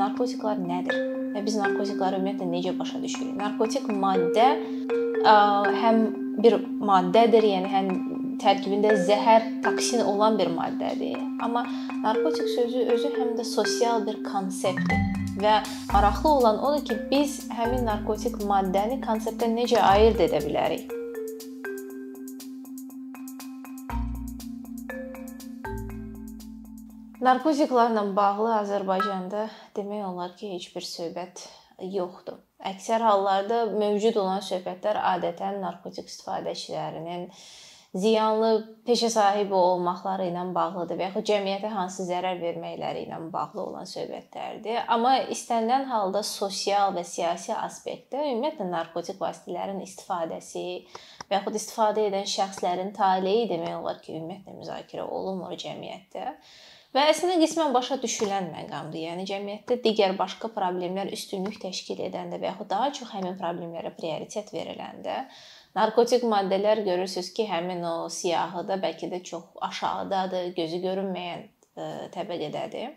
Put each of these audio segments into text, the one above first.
narkotiklar nədir və biz narkotikları ümumiyyətlə necə başa düşürük? Narkotik maddə ə, həm bir maddədir, yəni həm tərkibində zəhər, toksin olan bir maddədir. Amma narkotik sözü özü həm də sosial bir konseptdir. Və maraqlı olan odur ki, biz həmin narkotik maddəni konseptdən necə ayırd edə bilərik? Narkotiklarla bağlı Azərbaycanda demək olar ki, heç bir söhbət yoxdur. Əksər hallarda mövcud olan söhbətlər adətən narkotik istifadəçilərinin ziyanlı peşə sahibi olmaqları ilə bağlıdır və yaxud cəmiyyətə hansı zərər verməkləri ilə bağlı olan söhbətlərdir. Amma istənilən halda sosial və siyasi aspektdə ümumiyyətlə narkotik vasitələrin istifadəsi və yaxud istifadə edən şəxslərin taleyi demək olar ki, ümumiyyətlə müzakirə olunmur cəmiyyətdə. Və əslində qismən başa düşülən məqamdır. Yəni cəmiyyətdə digər başqa problemlər üstünlük təşkil edəndə və yaxud daha çox həmin problemlərə prioritet veriləndə narkotik maddələr görürsüz ki, həmin o siyahıda bəlkə də çox aşağıdadır, gözü görünməyən e, təbəqədədir.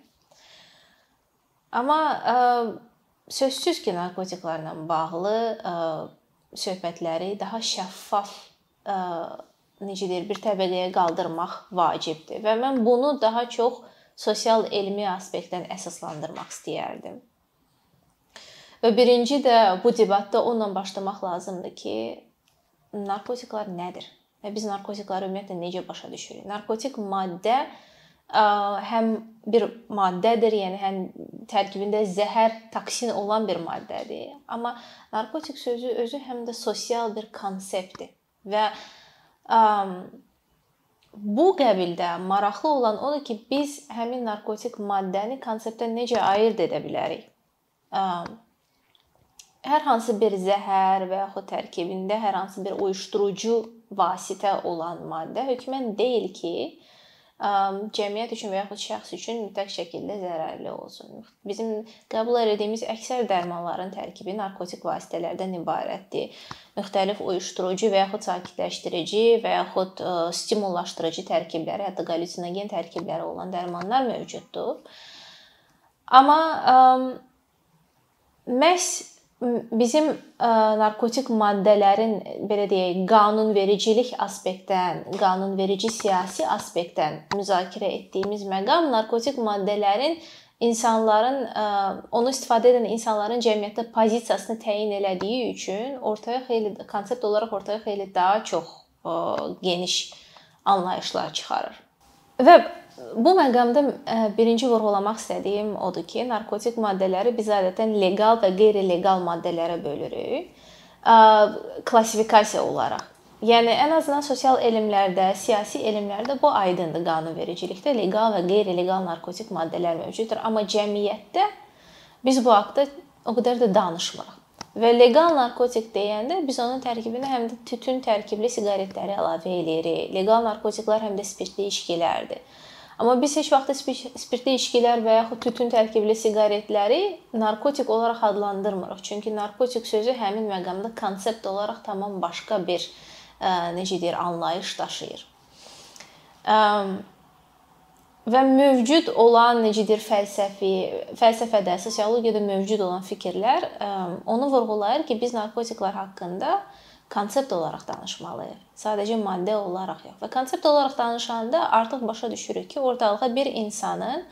Amma ə, e, sözsüz ki, narkotiklarla bağlı ə, e, söhbətləri daha şəffaf ə, necə deyir, bir təbəqəyə qaldırmaq vacibdir və mən bunu daha çox sosial elmi aspektdən əsaslandırmaq istəyərdim. Və birinci də bu debatda onunla başlamaq lazımdır ki, narkotiklar nədir? Və biz narkotikları ümumiyyətlə necə başa düşürük? Narkotik maddə həm bir maddədir, yəni həm tərkibində zəhər, toksin olan bir maddədir. Amma narkotik sözü özü həm də sosial bir konseptdir və bu qəbildə maraqlı olan odur ki, biz həmin narkotik maddəni konseptdən necə ayırd edə bilərik? Hər hansı bir zəhər və yaxud tərkibində hər hansı bir uyuşdurucu vasitə olan maddə hökmən deyil ki, cəmiyyət üçün və yaxud şəxs üçün mütləq şəkildə zərərli olsun. Bizim qəbul etdiyimiz əksər dərmanların tərkibi narkotik vasitələrdən ibarətdir. Müxtəlif uyuşdurucu və yaxud sakitləşdirici və yaxud stimullaşdırıcı tərkibləri, hətta qalüsinogen tərkibləri olan dərmanlar mövcuddur. Amma ə, məhz bizim ə, narkotik maddələrin belə deyək, qanunvericilik aspektdən, qanunverici siyasi aspektdən müzakirə etdiyimiz məqam narkotik maddələrin insanların ə, onu istifadə edən insanların cəmiyyətdə pozisiyasını təyin elədiyi üçün ortaya xeyli konsept olaraq ortaya xeyli daha çox ə, geniş anlayışlar çıxarır. Və Bu məqamda e, birinci vurğulamaq istədiyim odur ki, narkotik maddələri biz adətən leqal və qeyri-leqal maddələrə bölürük. E, klassifikasiya olaraq. Yəni ən azından sosial elmlərdə, siyasi elmlərdə bu aydındır qanunvericilikdə leqal və qeyri-leqal narkotik maddələr mövcuddur, amma cəmiyyətdə biz bu haqqda o qədər də danışmırıq. Və leqal narkotik deyəndə biz onun tərkibinə həm də tütün tərkibli siqaretləri əlavə eləyirik. Leqal narkotiklər həm də spirtli içkilərdir. Amma biz heç vaxt spirtli içkilər və yaxud tütün tərkibli siqaretləri narkotik olaraq adlandırmırıq. Çünki narkotik sözü həmin məqamda konsept olaraq tamam başqa bir ə, necə deyir, anlayış daşıyır. Ə, və mövcud olan necə deyir, fəlsəfi, fəlsəfədə, sosiologiyada mövcud olan fikirlər ə, onu vurğulayır ki, biz narkotiklar haqqında konsept olaraq danışmalıyıq. Sadəcə maddə olaraq yox. Və konsept olaraq danışanda artıq başa düşürük ki, ortalığa bir insanın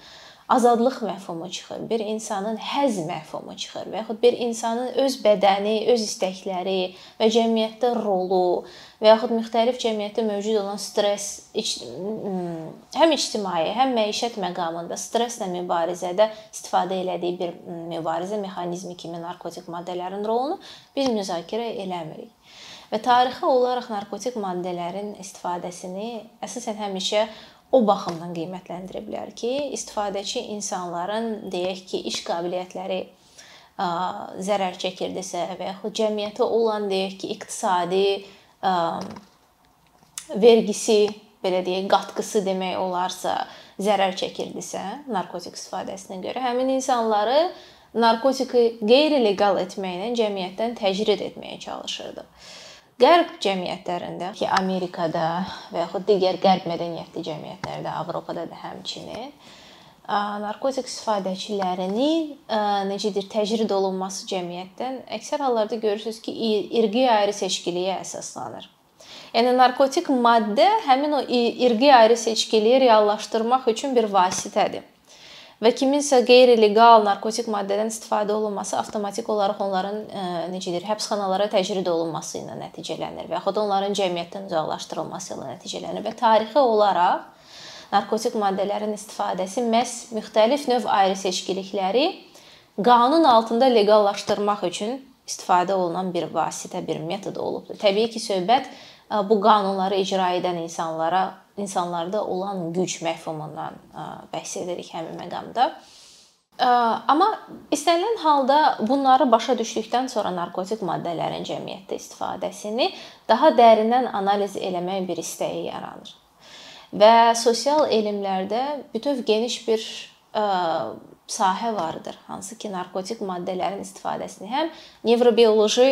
azadlıq məfhumu çıxır, bir insanın həzz məfhumu çıxır və yaxud bir insanın öz bədəni, öz istəkləri və cəmiyyətdə rolu və yaxud müxtəlif cəmiyyətdə mövcud olan stress, həm ictimai, həm məişət məqamında stresslə mübarizədə istifadə elədiyi bir mübarizə mexanizmi kimi narkotik maddələrin rolunu biz müzakirə eləmirik. Və tarixi olaraq narkotik maddələrin istifadəsini əsasən həmişə o baxımdan qiymətləndirə bilər ki, istifadəçi insanların deyək ki, iş qabiliyyətləri ə, zərər çəkirdisə və yaxud cəmiyyətə olan deyək ki, iqtisadi ə, vergisi, belə deyək, qatqısı demək olarsa, zərər çəkirdisə narkotik istifadəsinə görə həmin insanları narkotiki qeyri-leqal etməklə cəmiyyətdən təcrid etməyə çalışırdı. Qərb cəmiyyətlərində ki, Amerikada və yaxud digər qərb mədəniyyətli cəmiyyətlərdə, Avropada da həmçinin narkotik istifadəçilərinin necədir təcrid olunması cəmiyyətdən əksər hallarda görürsüz ki, irqi ayrı seçkiliyə əsaslanır. Yəni narkotik maddə həmin o irqi ayrı seçkiliyi reallaşdırmaq üçün bir vasitədir. Və kiminsə qeyri-legal narkotik maddədən istifadə olunması avtomatik olaraq onların necədir, həbsxanalara təcrid olunması ilə nəticələnir və yaxud onların cəmiyyətdən uzaqlaşdırılması ilə nəticələnir və tarixi olaraq narkotik maddələrin istifadəsi məhz müxtəlif növ ayrı seçkilikləri qanun altında leqallaşdırmaq üçün istifadə olunan bir vasitə, bir metod olubdur. Təbii ki, söhbət bu qanunları icra edən insanlara, insanlarda olan güc məfhumundan bəhs edirik həmin məqamda. Amma istənilən halda bunları başa düşdükdən sonra narkotik maddələrin cəmiyyətdə istifadəsini daha dərindən analiz eləmək bir istəyi yaranır. Və sosial elmlərdə bütöv geniş bir sahə vardır, hansı ki, narkotik maddələrin istifadəsini həm nevrobioloji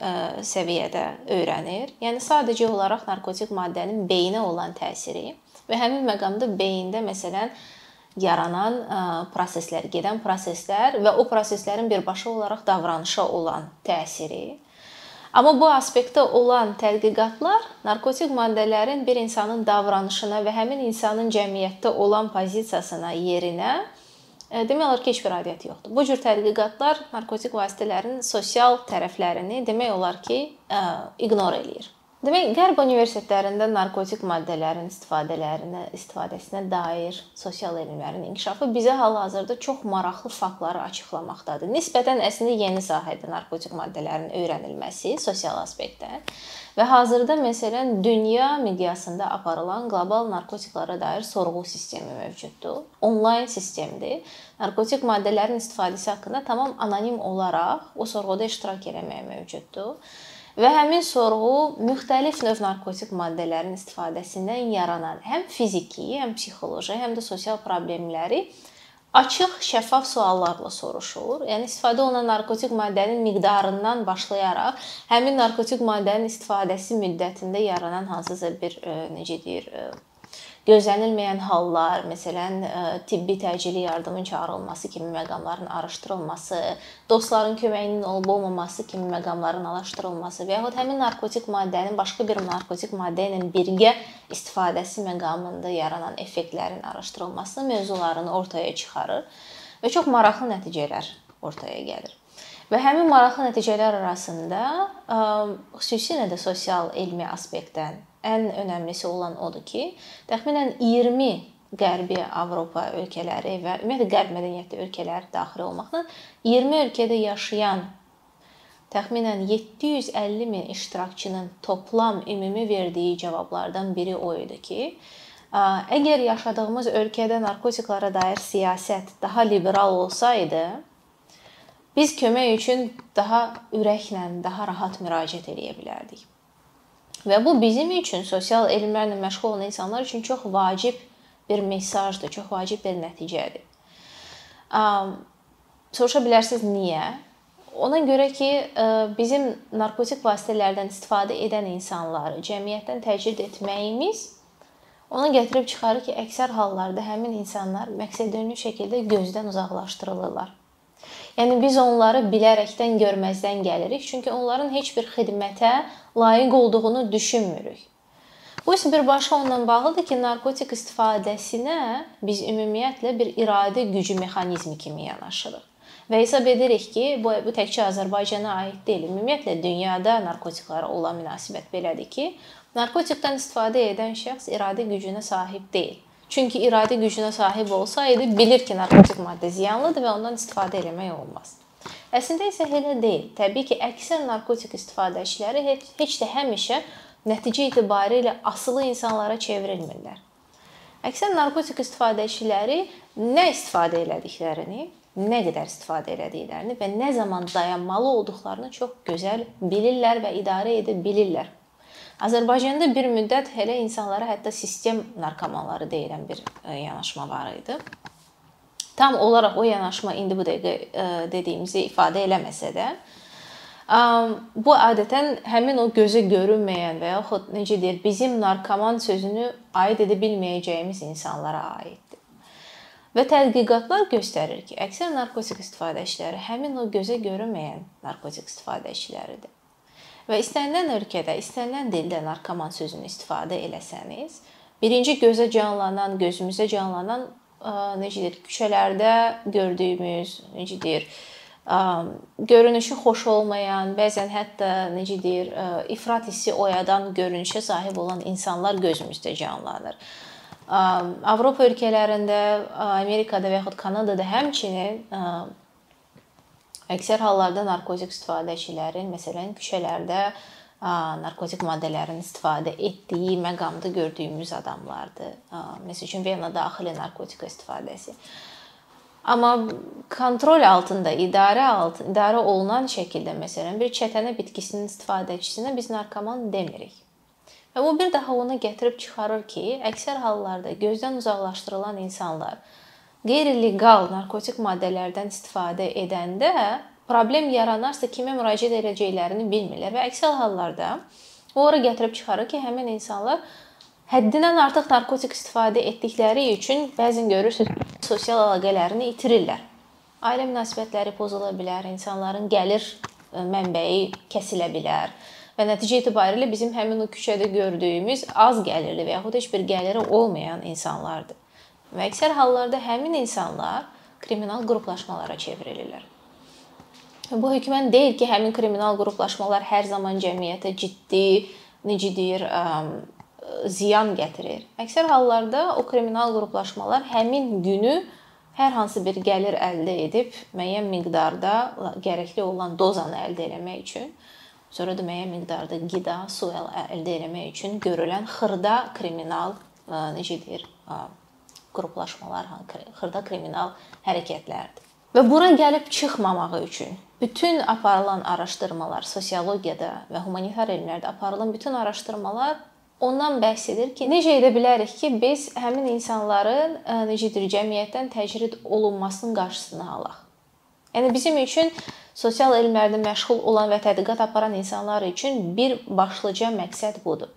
səviyyədə öyrənir. Yəni sadəcə olaraq narkotik maddənin beyinə olan təsiri və həmin məqamda beyində məsələn yaranan ə, proseslər, gedən proseslər və o proseslərin birbaşa olaraq davranışa olan təsiri Amma bu aspektdə olan tədqiqatlar narkotik maddələrin bir insanın davranışına və həmin insanın cəmiyyətdə olan pozisiyasına, yerinə e, demək olar ki, heç bir aidiyyəti yoxdur. Bu cür tədqiqatlar narkotik vasitələrin sosial tərəflərini demək olar ki, e, ignor eləyir. Demək, Qərb universitetlərində narkotik maddələrin istifadələrinə, istifadəsinə dair sosial elmlərin inkişafı bizə hal-hazırda çox maraqlı faktları açıqlamaqdadır. Nisbətən əslində yeni sahədir narkotik maddələrin öyrənilməsi sosial aspektdən. Və hazırda məsələn dünya miqyasında aparılan qlobal narkotiklara dair sorğu sistemi mövcuddur. Onlayn sistemdir. Narkotik maddələrin istifadəsi haqqında tamam anonim olaraq o sorğuda iştirak etmək mövcuddur. Və həmin sorğu müxtəlif növ narkotik maddələrin istifadəsindən yaranan həm fiziki, həm psixoloji, həm də sosial problemləri açıq, şəffaf suallarla soruşur. Yəni istifadə olunan narkotik maddənin miqdarından başlayaraq həmin narkotik maddənin istifadəsi müddətində yaranan hansısa bir e, necə deyir, e, gözlənilməyən hallar, məsələn, e, tibbi təcili yardımın çağırılması kimi məqamların araşdırılması, dostların köməyinin olub-olmaması kimi məqamların araşdırılması və yaxud həmin narkotik maddənin başqa bir narkotik maddə ilə birgə istifadəsi məqamında yaranan effektlərin araşdırılması mövzularını ortaya çıxarır və çox maraqlı nəticələr ortaya gəlir. Və həmin maraqlı nəticələr arasında e, xüsusilə də sosial elmi aspektdən ən önəmlisi olan odur ki, təxminən 20 Qərbi Avropa ölkələri və ümumiyyətlə qərb mədəniyyətli ölkələr daxil olmaqla 20 ölkədə yaşayan təxminən 750 min iştirakçının toplam ümumi verdiyi cavablardan biri o idi ki, əgər yaşadığımız ölkədə narkotiklara dair siyasət daha liberal olsaydı, biz kömək üçün daha ürəklə, daha rahat müraciət edə bilərdik. Və bu bizim üçün sosial elmlərlə məşğul olan insanlar üçün çox vacib bir mesajdır, çox vacib bir nəticədir. Soruşa bilərsiniz niyə? Ona görə ki, bizim narkotik vasitələrdən istifadə edən insanları cəmiyyətdən təcrid etməyimiz ona gətirib çıxarır ki, əksər hallarda həmin insanlar məqsədyönlü şəkildə gözdən uzaqlaşdırılırlar. Yəni biz onları bilərəkdən görməzdən gəlirik, çünki onların heç bir xidmətə layiq olduğunu düşünmürük. Bu isə birbaşa onunla bağlıdır ki, narkotik istifadəsinə biz ümumiyyətlə bir iradə gücü mexanizmi kimi yanaşırıq. Və hesab edirik ki, bu bu təkcə Azərbaycana aid deyil. Ümumiyyətlə dünyada narkotiklara olan münasibət belədir ki, narkotikdən istifadə edən şəxs iradə gücünə sahib deyil. Çünki iradə gücünə sahib olsaydı, bilir ki, narkotik maddə ziyanlıdır və ondan istifadə etmək olmaz. Əslində isə elə deyil. Təbii ki, əksər narkotik istifadəçiləri heç, heç də həmişə nəticə etibarilə asılı insanlara çevrilmirlər. Əksər narkotik istifadəçiləri nə istifadə elədiklərini, nə qədər istifadə elədiklərini və nə zaman dayanmalı olduqlarını çox gözəl bilirlər və idarə edə bilirlər. Azərbaycanda bir müddət elə insanlara hətta sistem narkomanları deyilən bir e, yanaşma var idi. Tam olaraq o yanaşma indi bu dəqiqə e, dediyimizi ifadə eləməsə də, bu adətən həmin o gözə görünməyən və yaxud necə deyir, bizim narkoman sözünü aid edə bilməyəcəyimiz insanlara aiddir. Və tədqiqatlar göstərir ki, əksər narkotik istifadəçiləri həmin o gözə görünməyən narkotik istifadəçiləridir. Və istənilən ölkədə, istənilən dildə narkoman sözünü istifadə eləsəniz, birinci gözə canlanan, gözümüzə canlanan necə deyir, küçələrdə gördüyümüz, necə deyir, görünüşü xoş olmayan, bəzən hətta necə deyir, ifrat hissi oyadan görünüşə sahib olan insanlar gözümüzdə canlanır. Avropa ölkələrində, Amerikada və yaxud Kanadada həmçinin əksər hallarda narkotik istifadəçilərin məsələn küçələrdə narkotik maddələrin istifadə etdiyi məqamda gördüyümüz adamlardır. Məsəl üçün Vena daxili narkotika istifadəsi. Amma kontrol altında, idarə altında, idarə olunan şəkildə məsələn bir çətənə bitkisinin istifadəçisinə biz narkoman demirik. Və bu bir daha ona gətirib çıxarır ki, əksər hallarda gözdən uzaqlaşdırılan insanlar qeyri-legal narkotik maddələrdən istifadə edəndə problem yaranarsa kimə müraciət edəcəklərini bilmirlər və əksər hallarda o ora gətirib çıxarır ki, həmin insanlar həddindən artıq narkotik istifadə etdikləri üçün bəzən görürsüz sosial əlaqələrini itirirlər. Ailə münasibətləri pozula bilər, insanların gəlir mənbəyi kəsilə bilər və nəticə etibarilə bizim həmin o küçədə gördüyümüz az gəlirli və yaxud heç bir gəliri olmayan insanlardır. Və əksər hallarda həmin insanlar kriminal qruplaşmalara çevrilirlər. Bu hökmən deyil ki, həmin kriminal qruplaşmalar hər zaman cəmiyyətə ciddi, necə deyir, ziyan gətirir. Əksər hallarda o kriminal qruplaşmalar həmin günü hər hansı bir gəlir əldə edib müəyyən miqdarda gərəkli olan dozanı əldə etmək üçün sonra da müəyyən miqdarda qida, su əldə etmək üçün görülən xırda kriminal necə deyir, qruplaşmalar, xırda kriminal hərəkətlərdir. Və bura gəlib çıxmamağı üçün bütün aparılan araşdırmalar, sosiologiyada və humanitar elmlərdə aparılan bütün araşdırmalar ondan bəhs edir ki, necə edə bilərik ki, biz həmin insanların necədir, cəmiyyətdən təcrid olunmasının qarşısını alaq. Yəni bizim üçün sosial elmlərdə məşğul olan və tədqiqat aparan insanlar üçün bir başlıca məqsəd budur.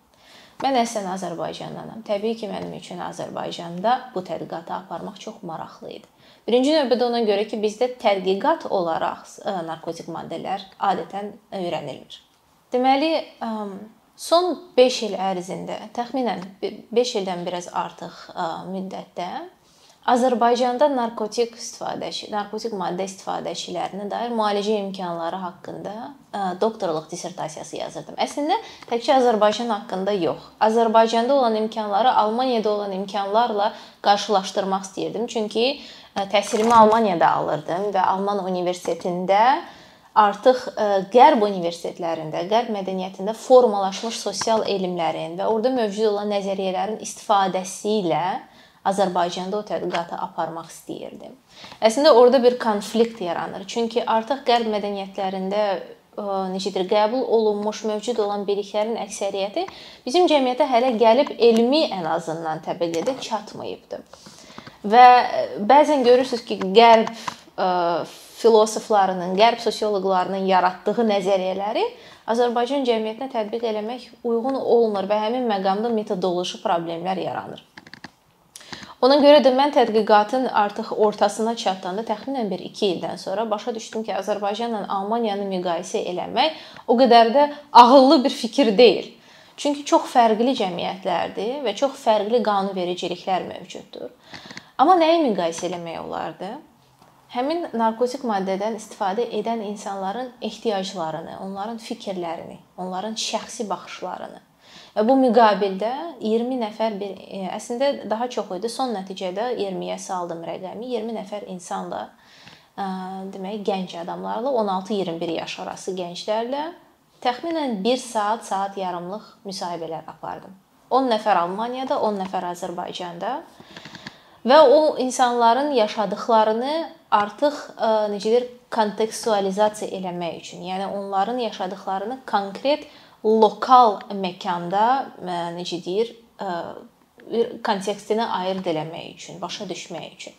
Mən əslən Azərbaycandanam. Təbii ki, mənim üçün Azərbaycanda bu tədqiqatı aparmaq çox maraqlı idi. Birinci növbədə ona görə ki, bizdə tədqiqat olaraq e, narkotik maddələr adətən öyrənilmir. Deməli, son 5 il ərzində, təxminən 5 ildən biraz artıq e, müddətdə Azərbaycanda narkotik istifadəçi, narkotik maddə istifadəçilərinə dair müalicə imkanları haqqında e, doktorluq dissertasiyası yazırdım. Əslində təkcə Azərbaycan haqqında yox. Azərbaycanda olan imkanları Almaniyada olan imkanlarla qarşılaşdırmaq istəyirdim. Çünki e, təhsilimi Almaniyada alırdım və Alman universitetində artıq e, qərb universitetlərində, qərb mədəniyyətində formalaşmış sosial elmlərin və orada mövcud olan nəzəriyyələrin istifadəsi ilə Azərbaycanda o tədqiqatı aparmaq istəyirdim. Əslində orada bir konflikt yaranır. Çünki artıq qərb mədəniyyətlərində necədir, qəbul olunmuş mövcud olan biliklərin əksəriyyəti bizim cəmiyyətə hələ gəlib elmi ən azından təbəqədə çatmayıbdı. Və bəzən görürsüz ki, qərb filosoflarının, qərb sosioloqlarının yaratdığı nəzəriyyələri Azərbaycan cəmiyyətinə tətbiq eləmək uyğun olmur və həmin məqamda metodoloji problemlər yaranır. Ona görə də mən tədqiqatın artıq ortasına çatanda təxminən bir 2 ildən sonra başa düşdüm ki, Azərbaycanla Almaniyanı müqayisə eləmək o qədər də ağıllı bir fikir deyil. Çünki çox fərqli cəmiyyətlərdir və çox fərqli qanunvericiliklər mövcuddur. Amma nəyi müqayisə eləmək olardı? Həmin narkotik maddədən istifadə edən insanların ehtiyaclarını, onların fikirlərini, onların şəxsi baxışlarını Və bu müqabildə 20 nəfər bir e, əslində daha çox idi. Son nəticədə 20-yə saldım rəqəmi. 20 nəfər insanla e, demək gənc adamlarla 16-21 yaş arası gənclərlə təxminən 1 saat, saat yarımlıq müsahibələr apardım. 10 nəfər Almaniyada, 10 nəfər Azərbaycanda və o insanların yaşadıklarını artıq e, necədir kontekstualizasiya eləmək üçün, yəni onların yaşadıklarını konkret lokal məkanda e, necə deyir, e, kontekstini ayırd eləmək üçün, başa düşmək üçün.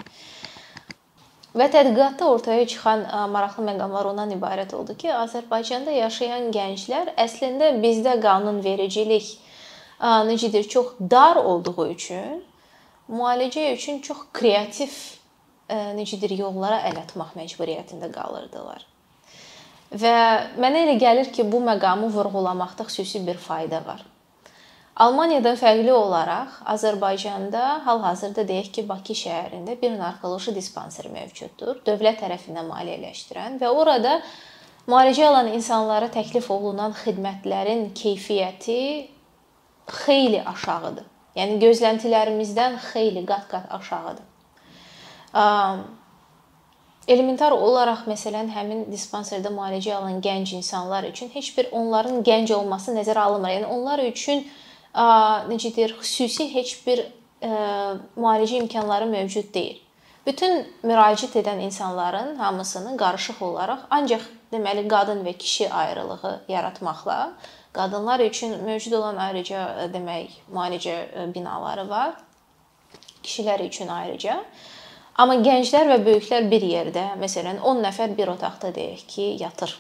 Və tədqiqatda ortaya çıxan e, maraqlı məqamlar ondan ibarət oldu ki, Azərbaycanda yaşayan gənclər əslində bizdə qanunvericilik necədir, çox dar olduğu üçün müalicə üçün çox kreativ necədir yollara əl atmaq məcburiyyətində qalırdılar. Və mənə elə gəlir ki, bu məqamı vurğulamaqda xüsusi bir fayda var. Almaniyadan fərqli olaraq Azərbaycanda hal-hazırda deyək ki, Bakı şəhərində bir narkoloji dispanser mövcuddur, dövlət tərəfindən maliyyələşdirən və orada müalicə alan insanlara təklif olunan xidmətlərin keyfiyyəti xeyli aşağıdır. Yəni gözləntilərimizdən xeyli qat-qat aşağıdır. Elementar olaraq məsələn həmin dispanserdə müalicə alan gənc insanlar üçün heç bir onların gənc olması nəzərə alınmır. Yəni onlar üçün necə deyir, xüsusi heç bir müalicə imkanları mövcud deyil. Bütün müraciət edən insanların hamısını qarışıq olaraq ancaq deməli qadın və kişi ayrılığı yaratmaqla qadınlar üçün mövcud olan ayrıca demək müalicə binaları var. Kişilər üçün ayrıca. Amma gənclər və böyüklər bir yerdə, məsələn 10 nəfər bir otaqda deyək ki, yatır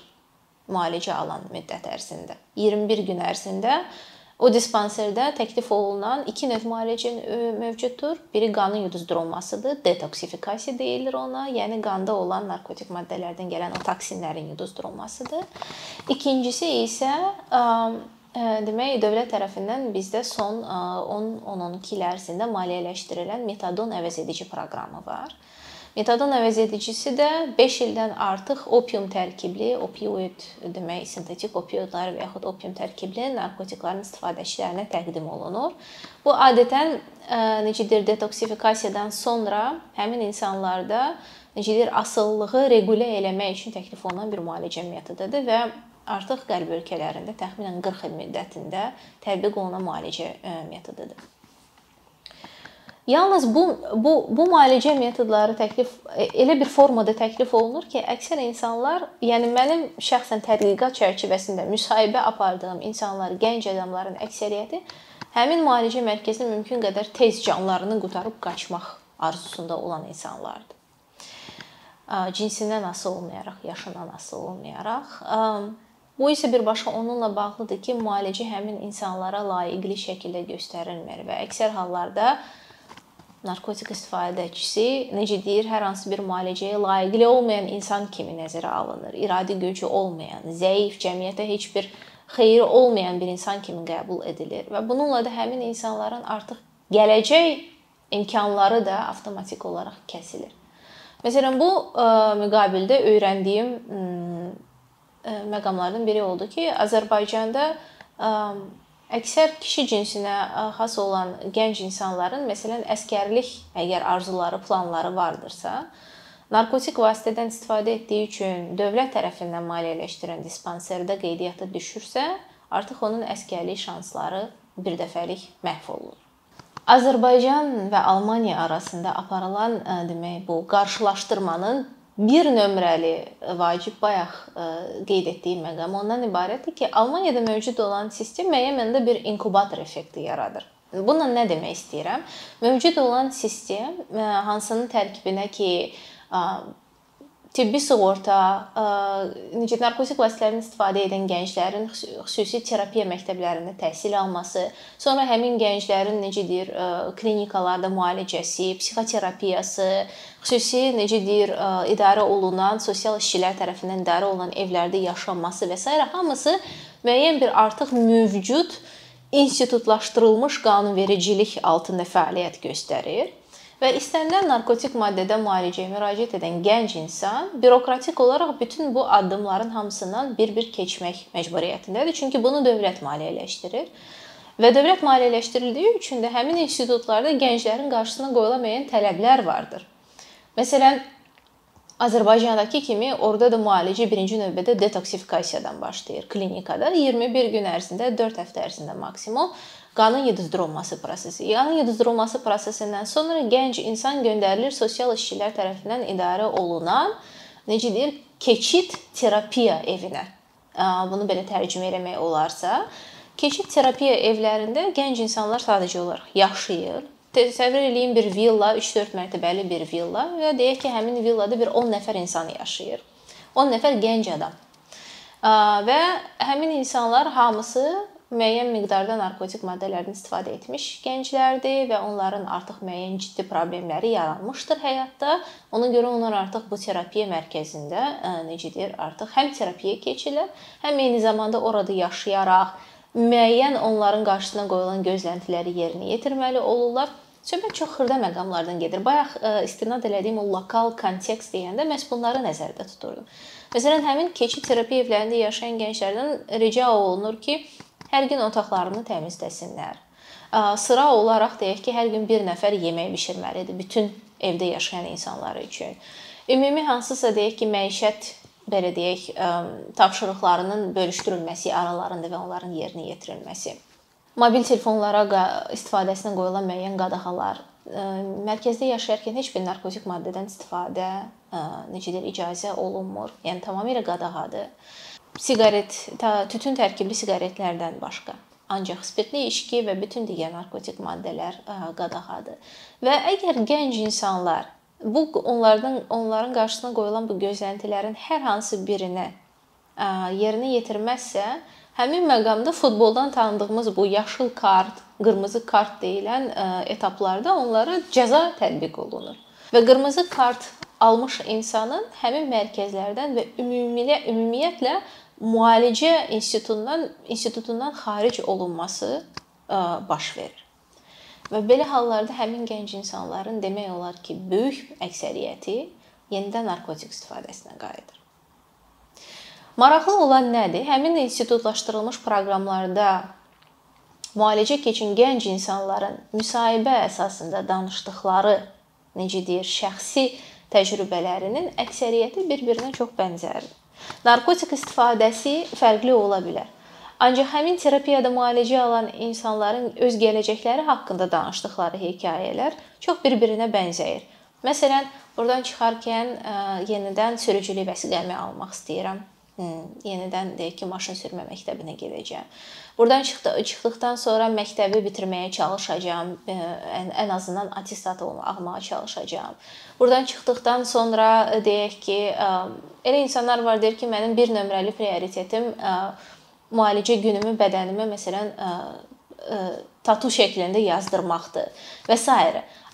müalicə alan müddət ərzində. 21 gün ərzində O dispanserdə təklif olunan iki növ müalicə mövcuddur. Biri qanın yuduzdurulmasıdır, detoksifikasiya deyilir ona, yəni qanda olan narkotik maddələrdən gələn o toksinlərin yuduzdurulmasıdır. İkincisi isə demək dövlət tərəfindən bizdə son 10-12 il ərzində maliyyələşdirilən metadon əvəzedici proqramı var. Metadon əvəzedicisi də 5 ildən artıq opium tərkibli, opioid demək, sintetik opioidlər və yaxud opium tərkibli narkotiklərin istifadəçilərinə təqdim olunur. Bu adətən necədir detoksifikasiyadan sonra həmin insanlarda necədir asılılığı reqülə eləmək üçün təklif olunan bir müalicə metodudur və artıq qərb ölkələrində təxminən 40 il müddətində tətbiq olunan müalicə e, metodudur. Yalnız bu bu bu müalicə metodları təklif e, elə bir formada təklif olunur ki, əksər insanlar, yəni mənim şəxsən tədqiqat çərçivəsində müsahibə apardığım insanlar, gənc adamların əksəriyyəti həmin müalicə mərkəzinə mümkün qədər tez canlarını qurtarıb qaçmaq arzusunda olan insanlardır. Cinsindən asılı olmayaraq, yaşından asılı olmayaraq, bu isə birbaşa onunla bağlıdır ki, müalicə həmin insanlara layiqli şəkildə göstərilmir və əksər hallarda narkotik istifadəçisi necə deyir, hər hansı bir müalicəyə layiqli olmayan insan kimi nəzərə alınır. İradi gücü olmayan, zəif, cəmiyyətə heç bir xeyri olmayan bir insan kimi qəbul edilir və bununla da həmin insanların artıq gələcək imkanları da avtomatik olaraq kəsilir. Məsələn, bu ə, müqabildə öyrəndiyim məqamlardan biri oldu ki, Azərbaycanda ə, Əksər kişi cinsinə xas olan gənc insanların, məsələn, əskərlik əgər arzuları, planları vardırsa, narkotik vasitədən istifadə etdiyi üçün dövlət tərəfindən maliyyələşdirilən dispanserdə qeydiyyata düşürsə, artıq onun əskərlik şansları birdəfəlik məhv olur. Azərbaycan və Almaniya arasında aparılan demək bu qarşılaşdırmanın bir nömrəli vacib bayaq e, qeyd etdiyim məqam ondan ibarətdir ki, Almaniyada mövcud olan sistem müəyyən məndə bir inkubator effekti yaradır. Bununla nə demək istəyirəm? Mövcud olan sistem e, hansının tərkibinə ki, tibbi sığorta, necə narkotik vasitələrini istifadə edən gənclərin xüsusi terapiya məktəblərində təhsil alması, sonra həmin gənclərin necə deyir, klinikalarda müalicəsi, psixoterapiyası, xüsusi necə deyir, idarə olunan sosial işçilər tərəfindən idarə olunan evlərdə yaşanması və s. hamısı müəyyən bir artıq mövcud institutlaşdırılmış qanunvericilik altında fəaliyyət göstərir. Və istənilən narkotik maddədən müalicəyə müraciət edən gənc insan bürokratik olaraq bütün bu addımların hamısından bir-bir keçmək məcburiyyətindədir. Çünki bunu dövlət maliyyələşdirir. Və dövlət maliyyələşdirildiyi üçün də həmin institutlarda gənclərin qarşısına qoyula müəyyən tələblər vardır. Məsələn, Azərbaycandakı kimi orada da müalicə birinci növbədə detoksifikasiyadan başlayır. Klinikada 21 gün ərzində, 4 həftə ərzində maksimum qanın yuduzdurulması prosesi. Qanın yuduzdurulması prosesindən sonra gənc insan göndərilir sosial işçilər tərəfindən idarə olunan necə deyir, keçid terapiya evinə. Bunu belə tərcümə etmək olarsa, keçid terapiya evlərində gənc insanlar sadəcə olaraq yaşayır. Təsəvvür eləyin bir villa, 3-4 mərtəbəli bir villa və deyək ki, həmin villada bir 10 nəfər insan yaşayır. 10 nəfər gənc adam. Və həmin insanlar hamısı müəyyən miqdarda narkotik maddələrdən istifadə etmiş gənclərdir və onların artıq müəyyən ciddi problemləri yaranmışdır həyatda. Ona görə onlar artıq bu terapiya mərkəzində necə deyir, artıq həm terapiyaya keçirlər, həm eyni zamanda orada yaşayaraq müəyyən onların qarşısına qoyulan gözləntiləri yerinə yetirməli olurlar. Söhbət çox xırda məqamlardan gedir. Bayaq istinad elədiyim o lokal kontekst deyəndə məhz bunları nəzərdə tuturdum. Məsələn, həmin keçid terapiya evlərində yaşayan gənclərdən rica olunur ki, hər gün otaqlarını təmizləsinlər. Sıra olaraq deyək ki, hər gün bir nəfər yemək bişirməlidir bütün evdə yaşayan insanlar üçün. Ümumi hansısa deyək ki, məişət belə deyək, tapşırıqlarının bölüşdürülməsi aralarında və onların yerinə yetirilməsi mobil telefonlara istifadəsinə qoyulan müəyyən qadağalar, mərkəzdə yaşayarkən heç bir narkotik maddədən istifadə necə deyir, icazə olunmur. Yəni tamamilə qadağadır. Siqaret, tütün tərkibli siqaretlərdən başqa ancaq spirtli içki və bütün digər narkotik maddələr qadağadır. Və əgər gənc insanlar bu onlardan onların qarşısına qoyulan bu gözləntilərin hər hansı birini yerinə yetirməzsə, Həmin məqamda futboldan tanıdığımız bu yaşıl kart, qırmızı kart deyilən etaplarda onlara cəza tətbiq olunur. Və qırmızı kart almış insanın həmin mərkəzlərdən və ümumilə ümumiyyətlə müalicə institutundan institutundan xaric olunması baş verir. Və belə hallarda həmin gənc insanların demək olar ki, böyük əksəriyyəti yenidən narkotik istifadəsinə qayıdır. Maraqlı olan nədir? Həmin institutlaşdırılmış proqramlarda müalicə keçən gənc insanların müsahibə əsasında danışdıkları, necə deyir, şəxsi təcrübələrinin əksəriyyəti bir-birinə çox bənzərdir. Narkotik istifadəsi fərqli ola bilər. Ancaq həmin terapiyada müalicə alan insanların öz gələcəkləri haqqında danışdıkları hekayələr çox bir-birinə bənzəyir. Məsələn, burdan çıxarkən yenidən sürücülük vəsiqəmi almaq istəyirəm yenidən deyək ki, maşın sürmə məktəbinə gedəcəm. Burdan çıxdı, çıxdıqdan sonra məktəbi bitirməyə çalışacağam. Ən, ən azından attestat almağa çalışacağam. Burdan çıxdıqdan sonra deyək ki, elə insanlar var deyir ki, mənim bir nömrəli prioritetim müalicə günümü bədənimə məsələn tatu şəklində yazdırmaqdır və s.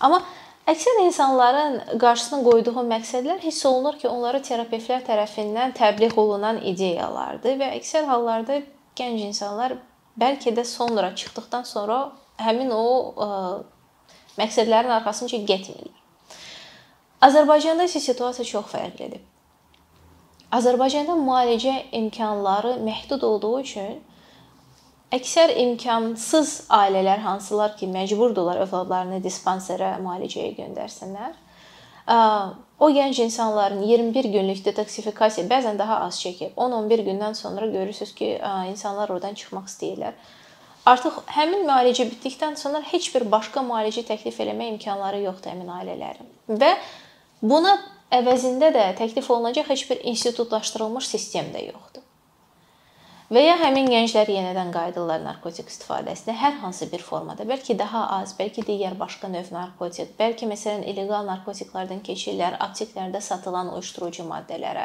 Amma Əksər insanların qarşısına qoyduğu məqsədlər hiss olunur ki, onlara terapevtlər tərəfindən təbliğ olunan ideyalardır və əksər hallarda gənc insanlar bəlkə də sonra çıxdıqdan sonra həmin o ə, məqsədlərin arxasınca getmirlər. Azərbaycanda isə situasiya çox fərqlidir. Azərbaycanda müalicə imkanları məhdud olduğu üçün Əksər imkansız ailələr hansılar ki, məcburdurlar övladlarını dispanserə müalicəyə göndərsinlər. O gənc insanların 21 günlük detoksifikasiya bəzən daha az çəkir. 10-11 gündən sonra görürsüz ki, insanlar oradan çıxmaq istəyirlər. Artıq həmin müalicə bitdikdən sonra heç bir başqa müalicə təklif eləmə imkanları yoxdur həmin ailələrin. Və buna əvəzində də təklif olunacaq heç bir institutlaşdırılmış sistem də yoxdur. Və ya həmin gənclər yenidən qayıdırlar narkotik istifadəsinə hər hansı bir formada, bəlkə daha az, bəlkə digər başqa növ narkotik, bəlkə məsələn illeqal narkotiklərdən keçirlər apteklərdə satılan uyuşdurucu maddələrə.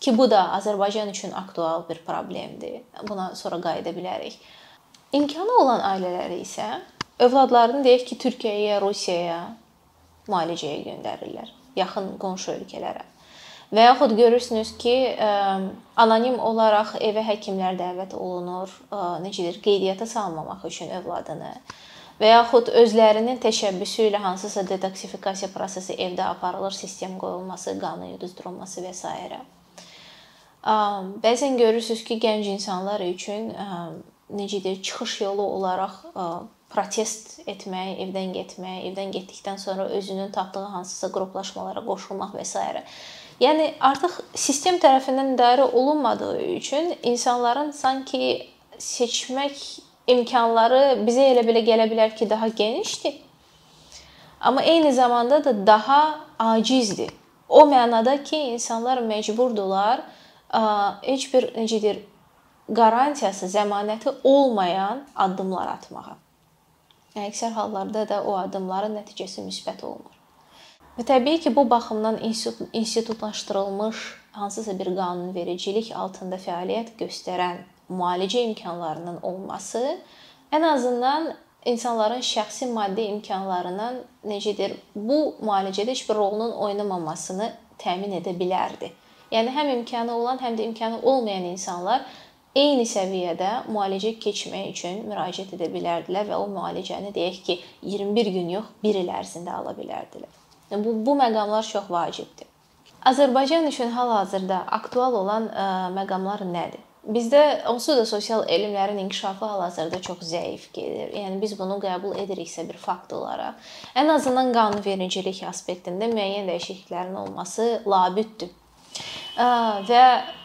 Ki bu da Azərbaycan üçün aktual bir problemdir. Buna sonra qayıda bilərik. İmkanı olan ailələri isə övladlarını deyək ki, Türkiyəyə, Rusiyaya müalicəyə göndərirlər, yaxın qonşu ölkələrə. Və yaxud görürsünüz ki, anonim olaraq evə həkimlər dəvət olunur, necədir, qeydiyyata salmamaq üçün övladını və yaxud özlərinin təşəbbüsü ilə hansısa detoksifikasiya prosesi evdə aparılır, sistem qoyulması, qanın yuduzdurulması və s. Bəzən görürsüz ki, gənc insanlar üçün necədir, çıxış yolu olaraq protest etmək, evdən getmək, evdən getdikdən sonra özünün tapdığı hansısa qruplaşmalara qoşulmaq və s. Yəni artıq sistem tərəfindən idarə olunmadığı üçün insanların sanki seçmək imkanları bizə elə belə gələ bilər ki, daha genişdir. Amma eyni zamanda da daha acizdir. O mənada ki, insanlar məcburdular heç bir necədir qarantiyası, zəmanəti olmayan addımlar atmağa. Əksər hallarda da o addımların nəticəsi müsbət olmur. Və təbii ki, bu baxımdan institutlaşdırılmış hansısa bir qanunvericilik altında fəaliyyət göstərən müalicə imkanlarının olması ən azından insanların şəxsi maddi imkanlarından necədir, bu müalicədə heç bir rolunun oynamamasını təmin edə bilərdi. Yəni həm imkanı olan, həm də imkanı olmayan insanlar eyni səviyyədə müalicə keçmək üçün müraciət edə bilərdilər və o müalicəni deyək ki, 21 gün yox, 1 il ərzində ala bilərdilər. Yəni bu bu məqamlar çox vacibdir. Azərbaycan üçün hal-hazırda aktual olan ə, məqamlar nədir? Bizdə onsuz da sosial elmlərin inkişafı hal-hazırda çox zəif gedir. Yəni biz bunu qəbul ediriksə bir fakt olaraq, ən azından qanunvericilik aspektində müəyyən dəyişikliklərin olması labüddür. Və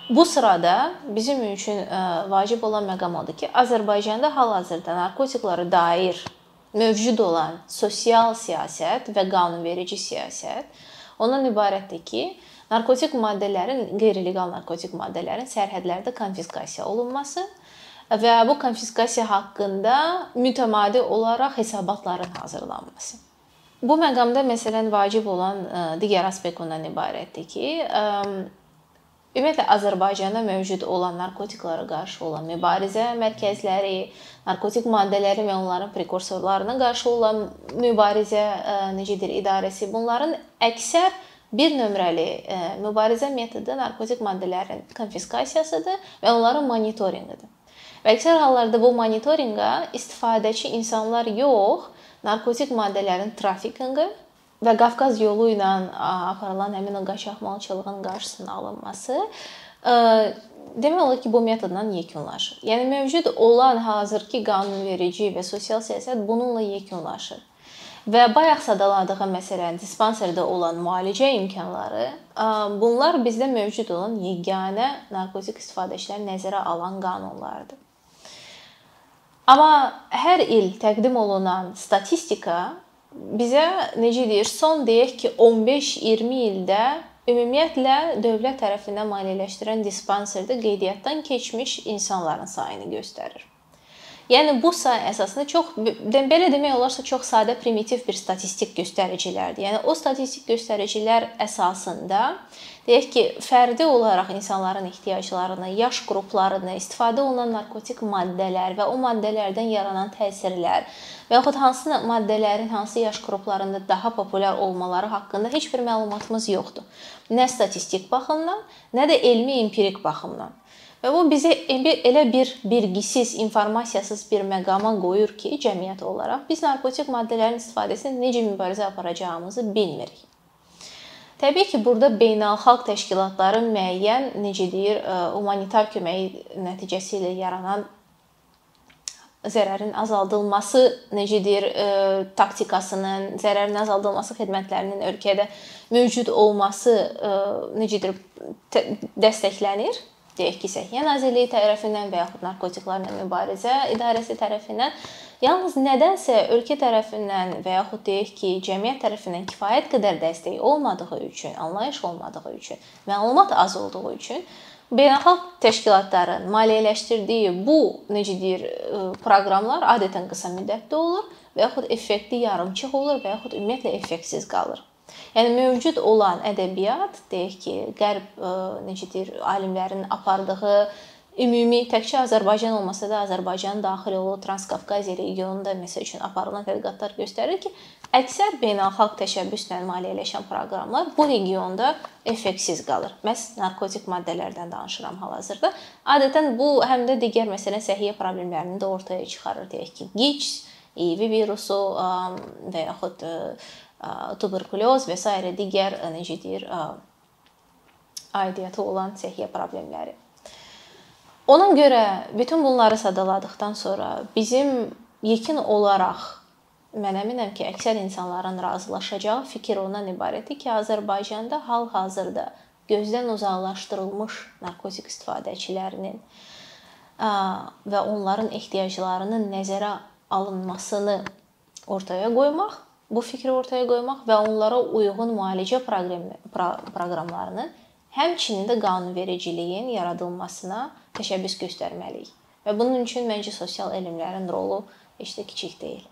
bu sırada bizim üçün vacib olan məqam odur ki, Azərbaycanda hal-hazırda narkotiklara dair mövcud olan sosial siyasət və qanunverici siyasət ondan ibarətdir ki, narkotik maddələrin, qeyri-leqal narkotik maddələrin sərhədlərdə konfiskasiya olunması və bu konfiskasiya haqqında mütəmadi olaraq hesabatların hazırlanması. Bu məqamda məsələn vacib olan e, digər aspekt ondan ibarətdir ki, e, ümumiyyətlə Azərbaycanda mövcud olan narkotiklara qarşı olan mübarizə mərkəzləri, narkotik maddələri və onların prekursorlarına qarşı olan mübarizə e, necədir idarəsi bunların əksər Bir nömrəli e, mübarizə metodu narkotik maddələrin konfiskasiyasıdır və onların monitorinqidir. Və əksər hallarda bu monitorinqa istifadəçi insanlar yox, narkotik maddələrin trafikinqi və Qafqaz yolu ilə aparılan həmin o qaçaqmalçılığın qarşısının alınması e, demək olar ki, bu metodla yekunlaşır. Yəni mövcud olan hazırki qanunverici və sosial siyasət bununla yekunlaşır. Və bayaq sadaladığım məsələn dispanserdə olan müalicə imkanları, bunlar bizdə mövcud olan yeganə narkotik istifadəçiləri nəzərə alan qanunlardır. Amma hər il təqdim olunan statistika bizə necə deyir, son deyək ki, 15-20 ildə ümumiyyətlə dövlət tərəfindən maliyyələşdirən dispanserdə qeydiyyatdan keçmiş insanların sayını göstərir. Yəni bu say əsasında çox belə demək olarsa çox sadə primitiv bir statistik göstəricilərdir. Yəni o statistik göstəricilər əsasında deyək ki, fərdi olaraq insanların ehtiyaclarını, yaş qruplarını, istifadə olunan narkotik maddələr və o maddələrdən yaranan təsirlər və yaxud hansı maddələrin hansı yaş qruplarında daha populyar olmaları haqqında heç bir məlumatımız yoxdur. Nə statistik baxımdan, nə də elmi empirik baxımdan. Və bu bizi elə bir bilgisiz, informasiyasız bir məqama qoyur ki, cəmiyyət olaraq biz narkotik maddələrin istifadəsini necə mübarizə aparacağımızı bilmirik. Təbii ki, burada beynəlxalq təşkilatların müəyyən, necə deyir, e, humanitar köməyi nəticəsi ilə yaranan zərərin azaldılması, necə deyir, e, taktikasının, zərərin azaldılması xidmətlərinin ölkədə mövcud olması, e, necə deyir, dəstəklənir deyək ki, Səhiyyə Nazirliyi tərəfindən və yaxud Narkotiklarla Mübarizə İdarəsi tərəfindən yalnız nədənsə ölkə tərəfindən və yaxud deyək ki, cəmiyyət tərəfindən kifayət qədər dəstək olmadığı üçün, anlayış olmadığı üçün, məlumat az olduğu üçün beynəlxalq təşkilatların maliyyələşdirdiyi bu necə deyir, proqramlar adətən qısa müddətli olur və yaxud effektli yarımçıq olur və yaxud ümumiyyətlə effektsiz qalır. Yəni mövcud olan ədəbiyyat, deyək ki, qərb e, necə deyir, alimlərin apardığı ümumi təkcə Azərbaycan olmasa da Azərbaycanın daxil olduğu Transkavkaziya regionunda məsəl üçün aparılan tədqiqatlar göstərir ki, əksər beynəlxalq təşəbbüslə maliyyələşən proqramlar bu regionda effektsiz qalır. Məs narkotik maddələrdən danışıram hal-hazırda. Adətən bu həm də digər məsələn səhiyyə problemlərini də ortaya çıxarır deyək ki, QİÇ, İİV virusu və yaxud tuberkuloz və s. digər necə deyir, aidiyyəti olan səhiyyə problemləri. Ona görə bütün bunları sadaladıkdan sonra bizim yekun olaraq mən əminəm ki, əksər insanların razılaşacağı fikir ondan ibarətdir ki, Azərbaycanda hal-hazırda gözdən uzaqlaşdırılmış narkotik istifadəçilərinin və onların ehtiyaclarının nəzərə alınmasını ortaya qoymaq bu fikri ortaya qoymaq və onlara uyğun müalicə proqramlarını, həmçinin də qanunvericiliyin yaradılmasına təşəbbüs göstərməliyik. Və bunun üçün məncə sosial elmlərin rolu heç də kiçik deyil.